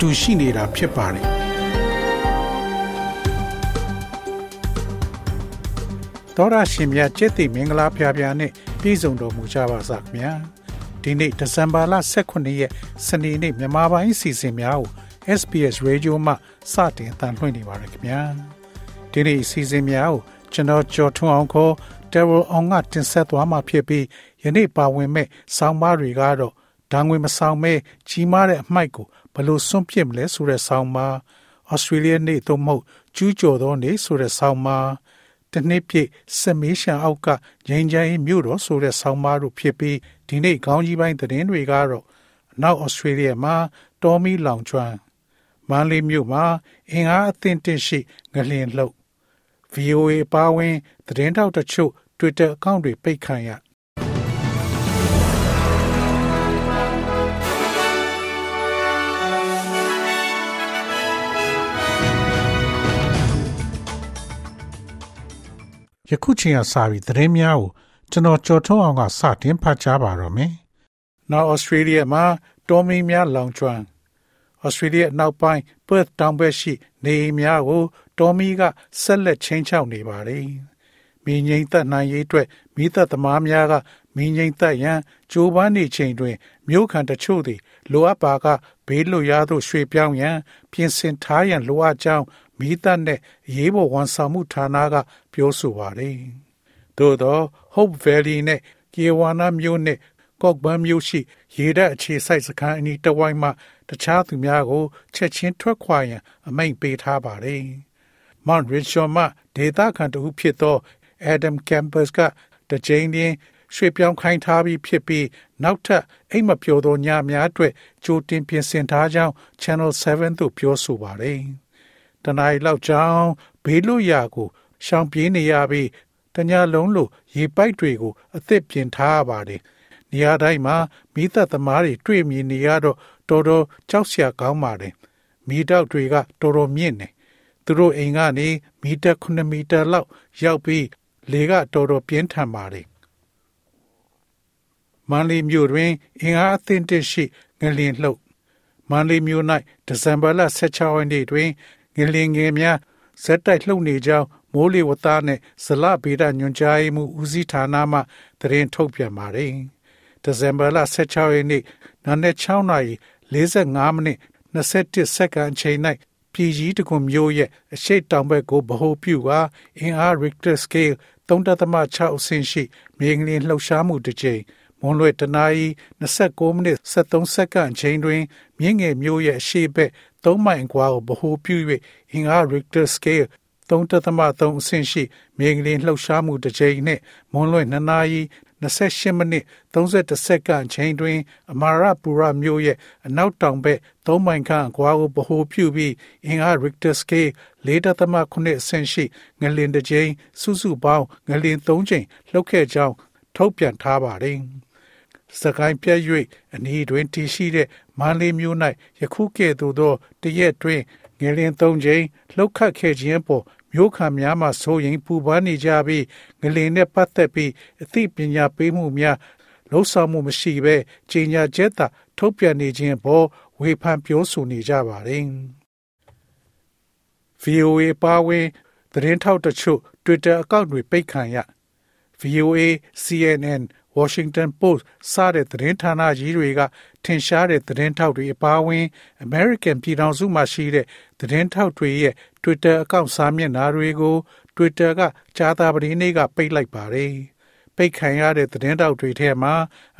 တူရှိနေတာဖြစ်ပါတယ်တော်ရရှင်များကျက်တိမင်္ဂလာဖျားဖျားနဲ့ပြည်စုံတော်မူကြပါစားခင်ဗျာဒီနေ့ဒီဇင်ဘာလ18ရက်စနေနေ့မြန်မာပိုင်းစီစဉ်များကို SBS Radio မှစတင်အသံလွှင့်နေပါတယ်ခင်ဗျာဒီနေ့စီစဉ်များကိုကျွန်တော်ကျော်ထွန်းအောင်ခေါ် Daryl အောင်ကတင်ဆက်သွားမှာဖြစ်ပြီးယနေ့ပါဝင်မဲ့ဆောင်းပါးတွေကတော့ ဓာငွေမဆောင်မဲကြီးမားတဲ့အမိုက်ကိုဘယ်လိုစွန့်ပစ်မလဲဆိုတဲ့ဆောင်းပါး Australia နေ့သို့မဟုတ်ကျူးကျော်သောနေ့ဆိုတဲ့ဆောင်းပါးတနှစ်ပြည့်စမေးရှံအောက်ကငိန်ချိုင်းမြို့တော်ဆိုတဲ့ဆောင်းပါးတို့ဖြစ်ပြီးဒီနေ့ခေါင်းကြီးပိုင်းသတင်းတွေကတော့အနောက်ဩစတြေးလျမှာတော်မီလောင်ကျွမ်းမန်လေးမြို့မှာအင်အားအသင့်တင့်ရှိငလျင်လှုပ် VOA ပါဝင်သတင်းတောက်တချို့ Twitter အကောင့်တွေပိတ်ခံရ ယခုချိန်ကစပြီးသတင်းများကိုကျွန်တော်ကြော်ထုံးအောင်ကစတင်ဖတ်ကြားပါတော့မယ်။ Now Australia မှာတော်မီများလောင်ကျွမ်း Australia နောက်ပိုင်း Perth တောင်ဘက်ရှိ နေအိမ်များကိုတော်မီကဆက်လက်ချင်းချောက်နေပါတယ်။မိငိမ့်သက်နိုင်ရေးအတွက်မိသက်သမားများကမိငိမ့်သက်ရန်ကြိုးပမ်းနေချိန်တွင် မြို့ခံတချို့သည်လိုအပ်ပါကဘေးလွတ်ရာသို့ရွှေ့ပြောင်းရန်ပြင်ဆင်ထားရန်လိုအပ်ကြောင်း မိသက်နှင့်ရေးပေါ်ဝန်ဆောင်မှုဌာနက ပြောဆိုပါတယ်။သို့သော Hope Valley နဲ့ Kiwana မြို့နှင့် Cockburn မြို့ရှိရေတပ်အခြေစိုက်စခန်းအနီးတစ်ဝိုက်မှတခြားသူများကိုချက်ချင်းထွက်ခွာရန်အမိန့်ပေးထားပါတယ်။ Mount Richmond မှဒေသခံတဦးဖြစ်သော Adam Campus ကတကြိမ်တွင်ရွှေ့ပြောင်းခိုင်းထားပြီးဖြစ်ပြီးနောက်ထပ်အိမ်မပျော်သောညများအတွက်ကြိုတင်ပြင်ဆင်ထားကြောင်း Channel 7သို့ပြောဆိုပါတယ်။ တနင်္လာလောက်ကြောင်းဘေးလွတ်ရာကိုရှောင်ပြေးနေရပြီးတညလုံးလိုရေပိုက်တွေကိုအသစ်ပြင်ထားရပါတယ်။နေရာတိုင်းမှာမိသက်သမားတွေတွေ့မြင်နေရတော့တော်တော်ကြောက်စရာကောင်းပါတယ်။မိတောက်တွေကတော်တော်မြင့်နေ။သူတို့အိမ်ကနေမီတာ9မီတာလောက်ရောက်ပြီးလေကတော်တော်ပြင်းထန်ပါတယ်မန်လီမြို့တွင်အင်အားအသင့်တင့်ရှိငလျင်လှုပ်မန်လီမြို့၌ဒီဇင်ဘာလ16ရက်နေ့တွင် ငလျင်ငယ်များဇက်တိုက်လှုပ်နေကြောင်းမိုးလေဝသနှင့်ဇလဗေဒညွှန်ကြားမှုဦးစီးဌာနမှသတင်းထုတ်ပြန်ပါတယ်။ဒီဇင်ဘာလ16ရက်နေ့နာနဲ့6နာရီ45မိနစ်21စက္ကန့်အချိန်၌ပြည်ကြီးတကွန်မျိုးရဲ့အရှိတ်တောင်ဘက်ကိုဗဟိုပြုကာအင်အား Richter scale 3.6အဆင့်ရှိမြေငလျင်လှုပ်ရှားမှုတစ်ကြိမ် မွန်လွဲတနာရီ29မိနစ်73စက္ကန့်အချိန်တွင် မြင့်ငယ်မျိုးရဲ့အရှိဘက်3မိုင်ကွာကိုဗဟိုပြု၍အင်အား Richter scale 3.3အဆင့်ရှိမြေငလျင်လှုပ်ရှားမှုတစ်ကြိမ်နှင့်မွန်လွဲ2နာရီ28မိနစ်31စက္ကန့်အချိန်တွင် အမာရပူရမြို့ရဲ့အနောက်တောင်ဘက်3မိုင်ခန့်အကွာကိုဗဟိုပြုပြီးအင်အား Richter scale 4.9အဆင့်ရှိငလျင်တစ်ကြိမ်စုစုပေါင်းငလျင်3ကြိမ်လှုပ်ခဲ့ကြောင်းထုတ်ပြန်ထားပါတယ်။ စကိုင်းပြည့်၍အနီးတွင်တည်ရှိတဲ့မန္လေးမြို့၌ယခုကဲ့သို့သောတရက်တွင်ငလျင်3ကြိမ်လှုပ်ခတ်ခဲ့ခြင်းပေါ်မျိုးခံများမှဆိုရင်ပူပန်းနေကြပြီးငလင်နဲ့ပတ်သက်ပြီးအသိပညာပေးမှုများလှုပ်ဆောင်မှုမရှိဘဲကြီးညာချက်သာထုတ်ပြန်နေခြင်းပေါ်ဝေဖန်ပြောဆိုနေကြပါတယ်။ VOA ပါဝင်သတင်းထောက်တချို့ Twitter အကောင့်တွေပိတ်ခံရ VOA CNN Washington Post စတဲ့သတင်းဌာနကြီးတွေကထင်ရှားတဲ့သတင်းထောက်တွေအပါအဝင် American ပြည်ထောင်စုမှာရှိတဲ့သတင်းထောက်တွေရဲ့ Twitter အကောင့်စာမျက်နှာတွေကို Twitter ကကြာသပတေးနေ့ကပိတ်လိုက်ပါတယ်။ပိတ်ခံရတဲ့သတင်းထောက်တွေထဲမှာ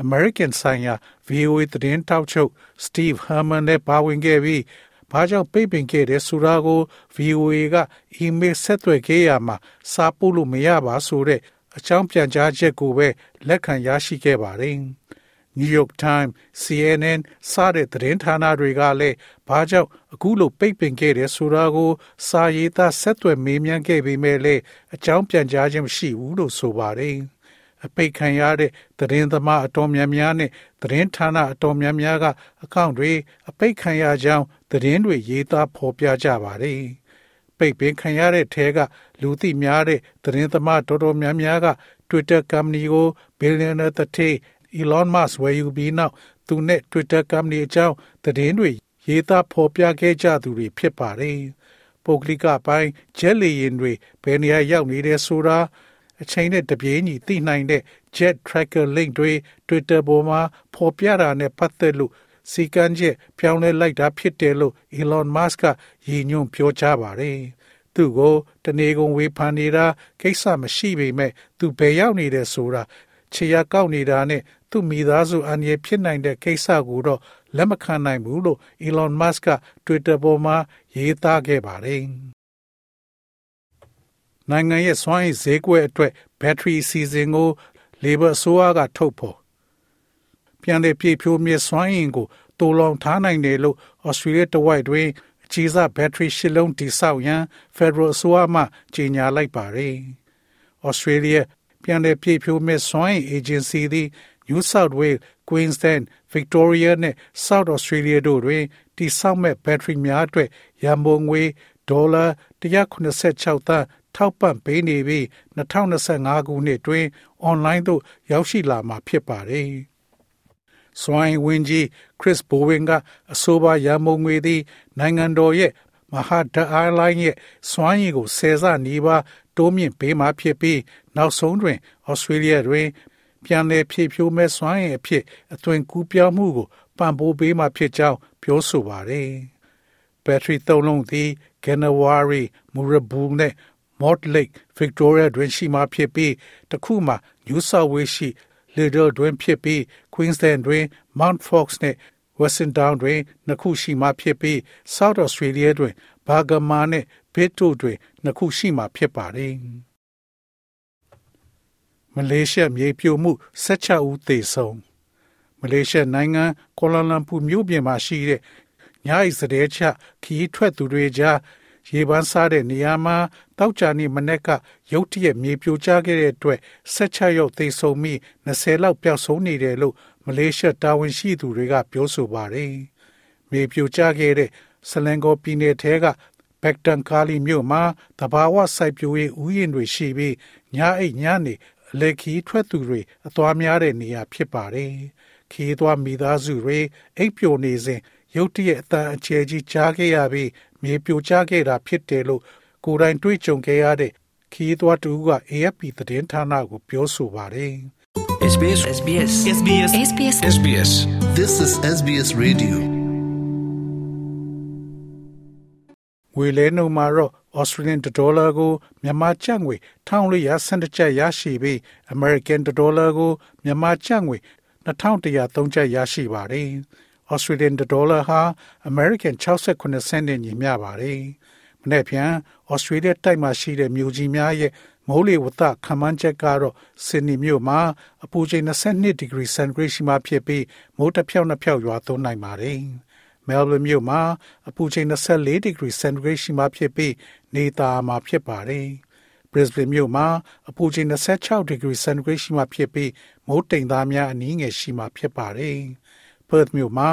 American ဆိုင်ရာ VOA သတင်းထောက်ချုပ် Steve Herman နဲ့ပါဝင်ခဲ့ပြီးဘာကြောင့်ပိတ်ပင်ခဲ့တဲ့ဆိုတာကို VOA ကအီးမေးလ်ဆက်သွယ်ခဲ့ရမှာစာပို့လို့မရပါဆိုတဲ့ အကြောင်းပြန်ကြားချက်ကိုပဲလက်ခံရရှိခဲ့ပါတယ်။ New York Times, CNN စတဲ့သတင်းဌာနတွေကလည်းဘာကြောင့်အခုလိုပိတ်ပင်ခဲ့တယ်ဆိုတာကို စာရေးသားဆက်သွယ်မေးမြန်းခဲ့ပေမဲ့လည်းအကြောင်းပြန်ကြားခြင်းမရှိဘူးလို့ဆိုပါတယ်။အပိတ်ခံရတဲ့သတင်းသမားအတော်များများနဲ့သတင်းဌာနအတော်များများကအကောင့်တွေအပိတ်ခံရကြောင်းသတင်းတွေရေးသားဖော်ပြကြပါတယ်။ ပိတ်ပင်ခံရတဲ့ထဲကလူသိများတဲ့သတင်းသမားတော်တော်များများက Twitter ကုမ္ပဏီကို billionaire တထေး Elon Musk ဝယ်ယူပြီးနောက်သူနဲ့ Twitter ကုမ္ပဏီအကြောင်းသတင်းတွေရေးသားဖော်ပြခဲ့ကြသူတွေဖြစ်ပါတယ်။ပုဂ္ဂလိကပိုင်းဂျက်လီရင်တွေဘယ်နေရာရောက်နေတယ်ဆိုတာအချိန်နဲ့တပြေးညီသိနိုင်တဲ့ Jet Tracker Link တွေ Twitter ပေါ်မှာဖော်ပြတာနဲ့ပတ်သက်လို့ စီကံချက်ပြောင်းလဲလိုက်တာဖြစ်တယ်လို့ Elon Musk ကရည်ညွှန်းပြောကြားပါတယ်။သူ့ကိုတနေကုန်ဝေဖန်နေတာကိစ္စမရှိပေမဲ့သူဘယ်ရောက်နေတယ်ဆိုတာခြေရကောက်နေတာနဲ့သူ့မိသားစုအန္တရာယ်ဖြစ်နိုင်တဲ့ကိစ္စကိုတော့လက်မခံနိုင်ဘူးလို့ Elon Musk က Twitter ပေါ်မှာရေးသားခဲ့ပါတယ်။နိုင်ငံရဲ့စွမ်းအင်ဈေးကွက်အတွက်ဘက်ထရီစီစဉ်ကို Labor အစိုးရကထုတ်ဖော် ပြန်လည်ပြည့်ဖြိုးမြဲစွမ်းအင်ကိုတိုးလောင်ထားနိုင်တယ်လို့ Australia တဝိုက်တွင်အခြေစားဘက်ထရီရှစ်လုံးတိဆောက်ရန် Federal အစိုးရမှကြေညာလိုက်ပါတယ်။ Australia ပြန်လည်ပြည့်ဖြိုးမြဲစွမ်းအင် Agency သည် New South Wales, Queensland, Victoria နဲ့ South Australia တို့တွင်တိဆောက်မဲ့ဘက်ထရီများအတွက်ရန်ပုံငွေဒေါ်လာ186သန်းထောက်ပံ့ပေးနေပြီး2025ခုနှစ်တွင်အွန်လိုင်းသို့ရောက်ရှိလာမှာဖြစ်ပါတယ်။ စွိုင်းဝင်းကြီးခရစ်ဘိုဝင်ကအဆိုပါရန်မုံငွေသည် နိုင်ငံတော်ရဲ့မဟာဒအိုင်လိုင်းရဲ့စွမ်းရည်ကိုဆယ်ဆနီးပါးတိုးမြင့်ပေးမှဖြစ်ပြီးနောက်ဆုံးတွင်ဩစတြေးလျတွင် ပြန်လည်ဖြည့်ဖြိုးမဲ့စွမ်းရည်အဖြစ်အသွင်ကူးပြောင်းမှုကိုပံ့ပိုးပေးမှဖြစ်ကြောင်းပြောဆိုပါတယ်။ဘက်ထရီသုံးလုံးသည် Ganawari, Murabul နဲ့ Mort Lake, Victoria တွင်ရှိမှဖြစ်ပြီးတခုမှ New South Wales ရှိ Little တွင်ဖြစ်ပြီး Queensland တွင် Mount Fox နဲ့ Western Down တွင်နှစ်ခုရှိမှဖြစ်ပြီး South Australia တွင် Bergama နဲ့ Pitt တို့တွင်နှစ်ခုရှိမှဖြစ်ပါတယ်။မလေးရှားမြေပြိုမှု16ဦးသေဆုံးမလေးရှားနိုင်ငံကွာလာလမ်ပူမြို့ပြင်မှာရှိတဲ့ညအိစတဲ့ချခီးထွက်သူတွေကြား ရေပန်းစားတဲ့နေရာမှာတောက်ကြနေမနေ့ကရုတ်တရက်မြေပြိုကျခဲ့တဲ့အတွက်16ရောက်သေဆုံးပြီး20လောက်ပျောက်ဆုံးနေတယ်လို့မလေးရှားတာဝန်ရှိသူတွေကပြောဆိုပါတယ်။မြေပြိုကျခဲ့တဲ့ဆလန်ဂေါပြည်နယ်ထဲကဘက်တန်ကာလီမြို့မှာတဘာဝစိုက်ပျိုးရေးဥယျာဉ်တွေရှိပြီးညအိတ်ညနေအလက်ခီထွက်သူတွေအသွားများတဲ့နေရာဖြစ်ပါတယ်။ခီးသွားမိသားစုတွေအိပ်ပျော်နေစဉ်ရုတ်တရက်အတန်အကျယ်ကြီးကြားခဲ့ရပြီး မြေပြိုကျခဲ့တာဖြစ်တယ်လို့ကိုယ်တိုင်တွေ့ကြုံခဲ့ရတဲ့ခီးသွားတူက AFP သတင်းဌာနကိုပြောဆိုပါတယ်။ SBS SBS SBS SBS SBS This is SBS Radio. ငွေလဲနှုန်းမှာတော့ Australian dollar ကိုမြန်မာကျပ်ငွေ1412ကျပ်ရရှိပြီး American dollar ကိုမြန်မာကျပ်ငွေ2103ကျပ်ရရှိပါတယ်။ Australian dollar ဟာ American 68 cent နဲ့ညီမျှပါတယ်။မနေ့ပြန် Australia တိုက်မှာရှိတဲ့မြို့ကြီးများရဲ့မိုးလေဝသခန့်မှန်းချက်ကတော့ဆင်နီမြို့မှာအပူချိန်22ဒီဂရီစင်တီဂရိတ်ရှိမှဖြစ်ပြီးမိုးတစ်ဖြောက်နှစ်ဖြောက်ရွာသွန်းနိုင်ပါတယ်။ Melbourne မြို့မှာအပူချိန်24ဒီဂရီစင်တီဂရိတ်ရှိမှဖြစ်ပြီးနေသားမှာဖြစ်ပါတယ်။ Brisbane မြို့မှာအပူချိန်26ဒီဂရီစင်တီဂရိတ်ရှိမှဖြစ်ပြီးမိုးတိမ်သားများအနည်းငယ်ရှိမှဖြစ်ပါတယ်။ Perth မြို့မှာ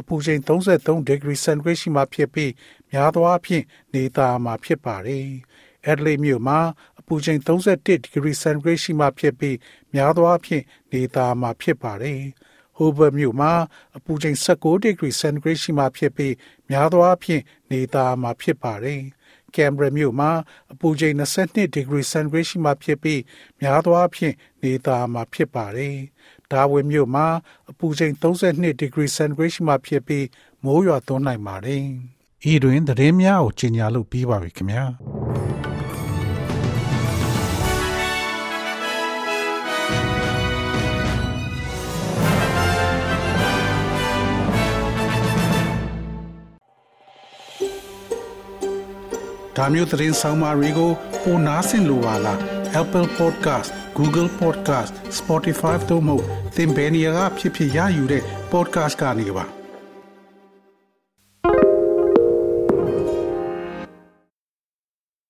အပူချိန်33ဒီဂရီစင်တီဂရိတ်ရှိမှဖြစ်ပြီးများသောအားဖြင့်နေသားမှာဖြစ်ပါတယ်။ Adelaide မြို့မှာအပူချိန်31ဒီဂရီစင်တီဂရိတ်ရှိမှဖြစ်ပြီးများသောအားဖြင့်နေသားမှာဖြစ်ပါတယ်။ Hobart မြို့မှာအပူချိန်16ဒီဂရီစင်တီဂရိတ်ရှိမှဖြစ်ပြီးများသောအားဖြင့်နေသားမှာဖြစ်ပါတယ်။ Canberra မြို့မှာအပူချိန်22ဒီဂရီစင်တီဂရိတ်ရှိမှဖြစ်ပြီးများသောအားဖြင့်နေသားမှာဖြစ်ပါတယ်။ Darwin မြို့မှာအပူချိန်32ဒီဂရီစင်တီဂရိတ်ရှိမှဖြစ်ပြီးမိုးရွာသွန်းနိုင်ပါတယ်။ဤတွင်သတင်းများကိုကြီးညာလို့ပြီးပါပြီခင်ဗျာ။။ဒါမျိုးသတင်းဆောင်မာတွေကိုပိုနားဆင်လိုပါလား Apple Podcast Google Podcast Spotify တို့မှာသင်ပင်ရာဖြစ်ဖြစ်ရယူတဲ့ podcast ကနေပါ